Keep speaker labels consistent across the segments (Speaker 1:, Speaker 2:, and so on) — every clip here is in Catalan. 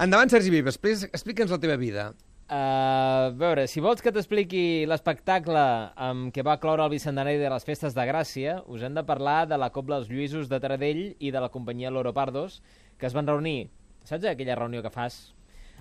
Speaker 1: Endavant, Sergi Vives, explica'ns la teva vida.
Speaker 2: Uh, a veure, si vols que t'expliqui l'espectacle amb què va cloure el bicentenari de les Festes de Gràcia, us hem de parlar de la Cobla dels Lluïsos de Taradell i de la companyia Loro Pardos, que es van reunir, saps aquella reunió que fas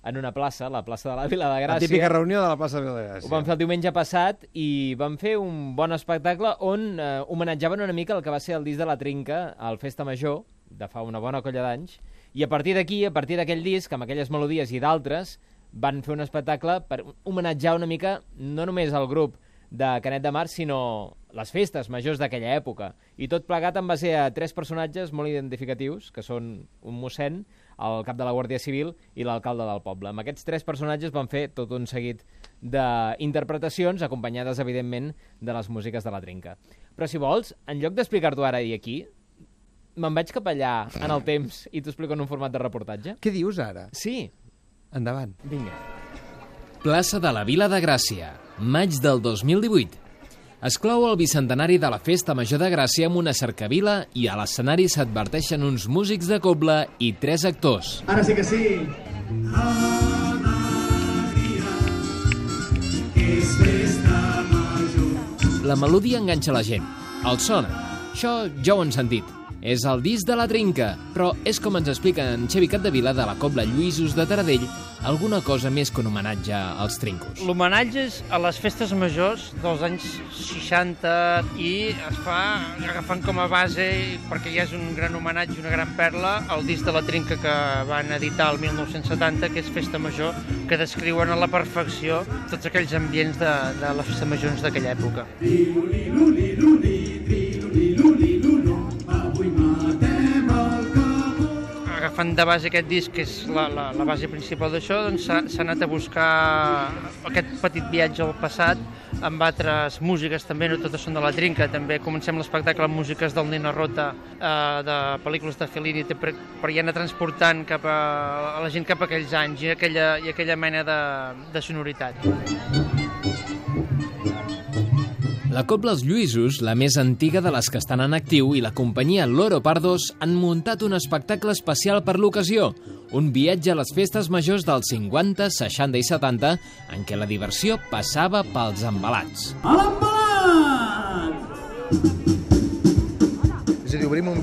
Speaker 2: en una plaça, la plaça de la Vila de Gràcia.
Speaker 1: La típica reunió de la plaça de la Vila de Gràcia.
Speaker 2: Ho vam fer el diumenge passat i vam fer un bon espectacle on eh, homenatjaven una mica el que va ser el disc de la Trinca, al Festa Major, de fa una bona colla d'anys, i a partir d'aquí, a partir d'aquell disc, amb aquelles melodies i d'altres, van fer un espectacle per homenatjar una mica no només el grup de Canet de Mar, sinó les festes majors d'aquella època. I tot plegat en base a tres personatges molt identificatius, que són un mossèn, el cap de la Guàrdia Civil i l'alcalde del poble. Amb aquests tres personatges van fer tot un seguit d'interpretacions, acompanyades, evidentment, de les músiques de la trinca. Però, si vols, en lloc d'explicar-t'ho ara i aquí, me'n vaig cap allà en el temps i t'ho explico en un format de reportatge.
Speaker 1: Què dius ara?
Speaker 2: Sí.
Speaker 1: Endavant.
Speaker 2: Vinga.
Speaker 3: Plaça de la Vila de Gràcia, maig del 2018. Es clou el bicentenari de la Festa Major de Gràcia amb una cercavila i a l'escenari s'adverteixen uns músics de cobla i tres actors.
Speaker 4: Ara sí que sí.
Speaker 3: La melodia enganxa la gent. El sona. Això ja ho han sentit. És el disc de la trinca, però és com ens explica en Xevi Capdevila de la Cobla Lluïsos de Taradell alguna cosa més que un homenatge als trincos.
Speaker 5: L'homenatge és a les festes majors dels anys 60 i es fa agafant com a base, perquè ja és un gran homenatge, una gran perla, el disc de la trinca que van editar el 1970, que és Festa Major, que descriuen a la perfecció tots aquells ambients de, de les festes majors d'aquella època. Luli, luli, luli, luli, agafant de base aquest disc, que és la, la, la base principal d'això, doncs s'ha anat a buscar aquest petit viatge al passat amb altres músiques també, no totes són de la trinca, també comencem l'espectacle amb músiques del Nina Rota, eh, de pel·lícules de Fellini, per, per anar transportant cap a, a la gent cap a aquells anys i aquella, i aquella mena de, de sonoritat.
Speaker 3: La Cobla Els Lluïsos, la més antiga de les que estan en actiu, i la companyia Loro Pardos han muntat un espectacle especial per l'ocasió, un viatge a les festes majors dels 50, 60 i 70, en què la diversió passava pels embalats.
Speaker 4: A l'embalat!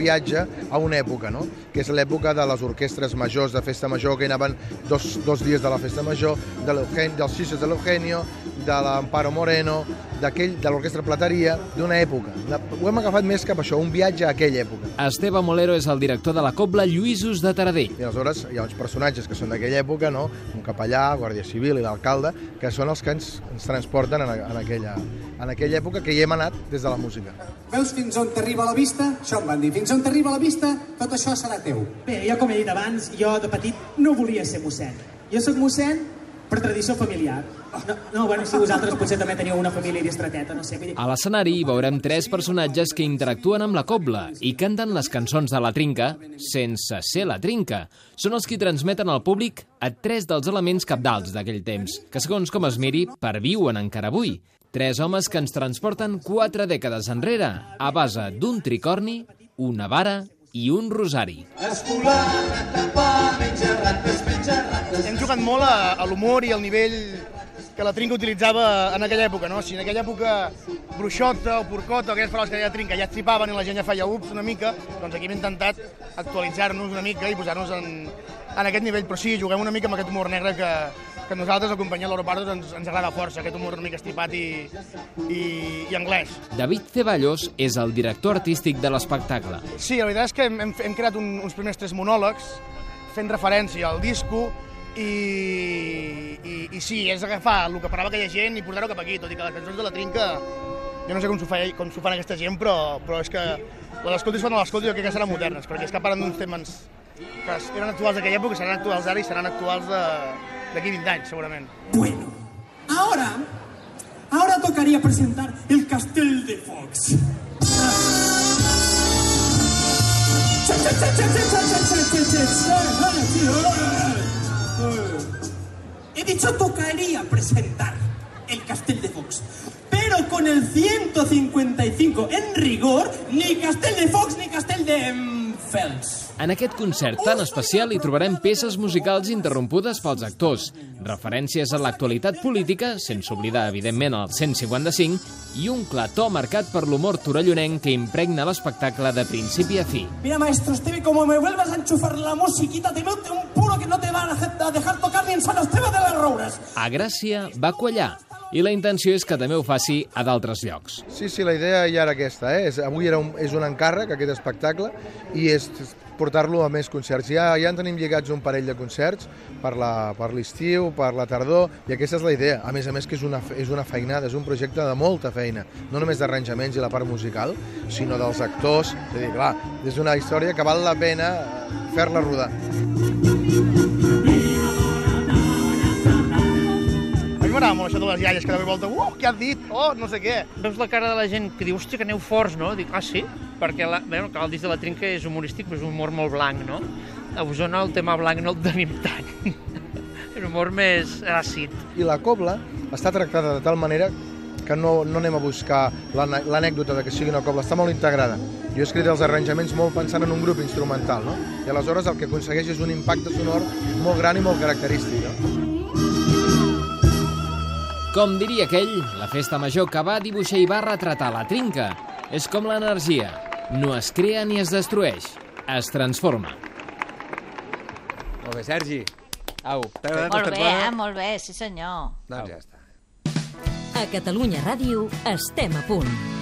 Speaker 6: Viatge a una època, no? que és l'època de les orquestres majors de festa major, que anaven dos, dos dies de la festa major, de dels Xixes de l'Eugenio, de l'Amparo Moreno, d'aquell de l'Orquestra Plateria, d'una època. Ho hem agafat més cap a això, un viatge a aquella època.
Speaker 3: Esteve Molero és el director de la Cobla Lluïsos de Taradell.
Speaker 6: I aleshores hi ha uns personatges que són d'aquella època, no? un capellà, Guàrdia Civil i l'alcalde, que són els que ens, ens transporten en, en, aquella, en aquella època que hi hem anat des de la música.
Speaker 4: Veus fins on t'arriba la vista? Això em van dir. Fins on t'arriba la vista, tot això serà teu. Bé, jo com he dit abans, jo de petit no volia ser mossèn. Jo sóc mossèn per tradició familiar. No, no, bueno, si vosaltres potser també teniu una família distreteta, no sé. Vull dir...
Speaker 3: A l'escenari veurem tres personatges que interactuen amb la cobla i canten les cançons de la trinca sense ser la trinca. Són els qui transmeten al públic a tres dels elements capdals d'aquell temps, que segons com es miri, perviuen encara avui. Tres homes que ens transporten quatre dècades enrere, a base d'un tricorni, una vara i un rosari.
Speaker 7: Hem jugat molt a, a l'humor i al nivell que la trinca utilitzava en aquella època, no? Si en aquella època bruixota o porcota, aquelles paraules que deia trinca ja es tripaven i la gent ja feia ups una mica, doncs aquí hem intentat actualitzar-nos una mica i posar-nos en, en aquest nivell, però sí, juguem una mica amb aquest humor negre que, que nosaltres, la companyia L'Oropardos, ens, ens agrada força, aquest humor una mica estipat i, i, i anglès.
Speaker 3: David Ceballos és el director artístic de l'espectacle.
Speaker 7: Sí, la veritat és que hem, hem, hem creat un, uns primers tres monòlegs fent referència al disco i, i, i sí, és agafar el que parlava aquella gent i portar-ho cap aquí, tot i que les cançons de la trinca jo no sé com s'ho fa, com fan aquesta gent, però, però és que les escoltis quan l'escolti jo crec que seran modernes, perquè és que parlen d'uns temes que eren actuals d'aquella època, seran actuals ara i seran actuals d'aquí 20 anys, segurament.
Speaker 4: Bueno, ahora, ahora tocaría presentar el Castel de Fox. He dicho tocaría presentar el Castel de Fox. Pero con el 155 en rigor, ni Castel de Fox ni Castel de Fels.
Speaker 3: En aquest concert tan especial hi trobarem peces musicals interrompudes pels actors, referències a l'actualitat política, sense oblidar, evidentment, el 155, i un clar to marcat per l'humor torellonenc que impregna l'espectacle de principi a fi.
Speaker 4: Mira, maestro Stevie, como me vuelvas a enchufar la musiquita, te mete un puro que no te van a dejar tocar ni en San Esteban de las Roures.
Speaker 3: A Gràcia va quallar, i la intenció és que també ho faci a d'altres llocs.
Speaker 6: Sí, sí, la idea ja era aquesta. Eh? És, avui era un, és un encàrrec, aquest espectacle, i és portar-lo a més concerts. Ja, ja en tenim lligats un parell de concerts per l'estiu, per, per la tardor, i aquesta és la idea. A més a més que és una, és una feinada, és un projecte de molta feina, no només d'arranjaments i la part musical, sinó dels actors. És a dir, clar, és una història que val la pena fer-la rodar.
Speaker 7: M'agrada molt això de les iaies que de volta, uh, què has dit? Oh, no sé què.
Speaker 5: Veus la cara de la gent que diu, hòstia, que aneu forts, no? Dic, ah, sí? Perquè la, bueno, que el disc de la trinca és humorístic, però és un humor molt blanc, no? A Osona el tema blanc no el tenim tant. és un humor més àcid.
Speaker 6: I la cobla està tractada de tal manera que no, no anem a buscar l'anècdota de que sigui una cobla, està molt integrada. Jo he escrit els arranjaments molt pensant en un grup instrumental, no? I aleshores el que aconsegueix és un impacte sonor molt gran i molt característic, no?
Speaker 3: Com diria aquell, la festa major que va dibuixar i va retratar la trinca és com l'energia. No es crea ni es destrueix, es transforma.
Speaker 1: Molt bé, Sergi.
Speaker 2: Au.
Speaker 1: T'ha agradat
Speaker 8: Molt bé, eh? Molt bé, sí senyor.
Speaker 1: Doncs ja està.
Speaker 9: A Catalunya Ràdio estem a punt.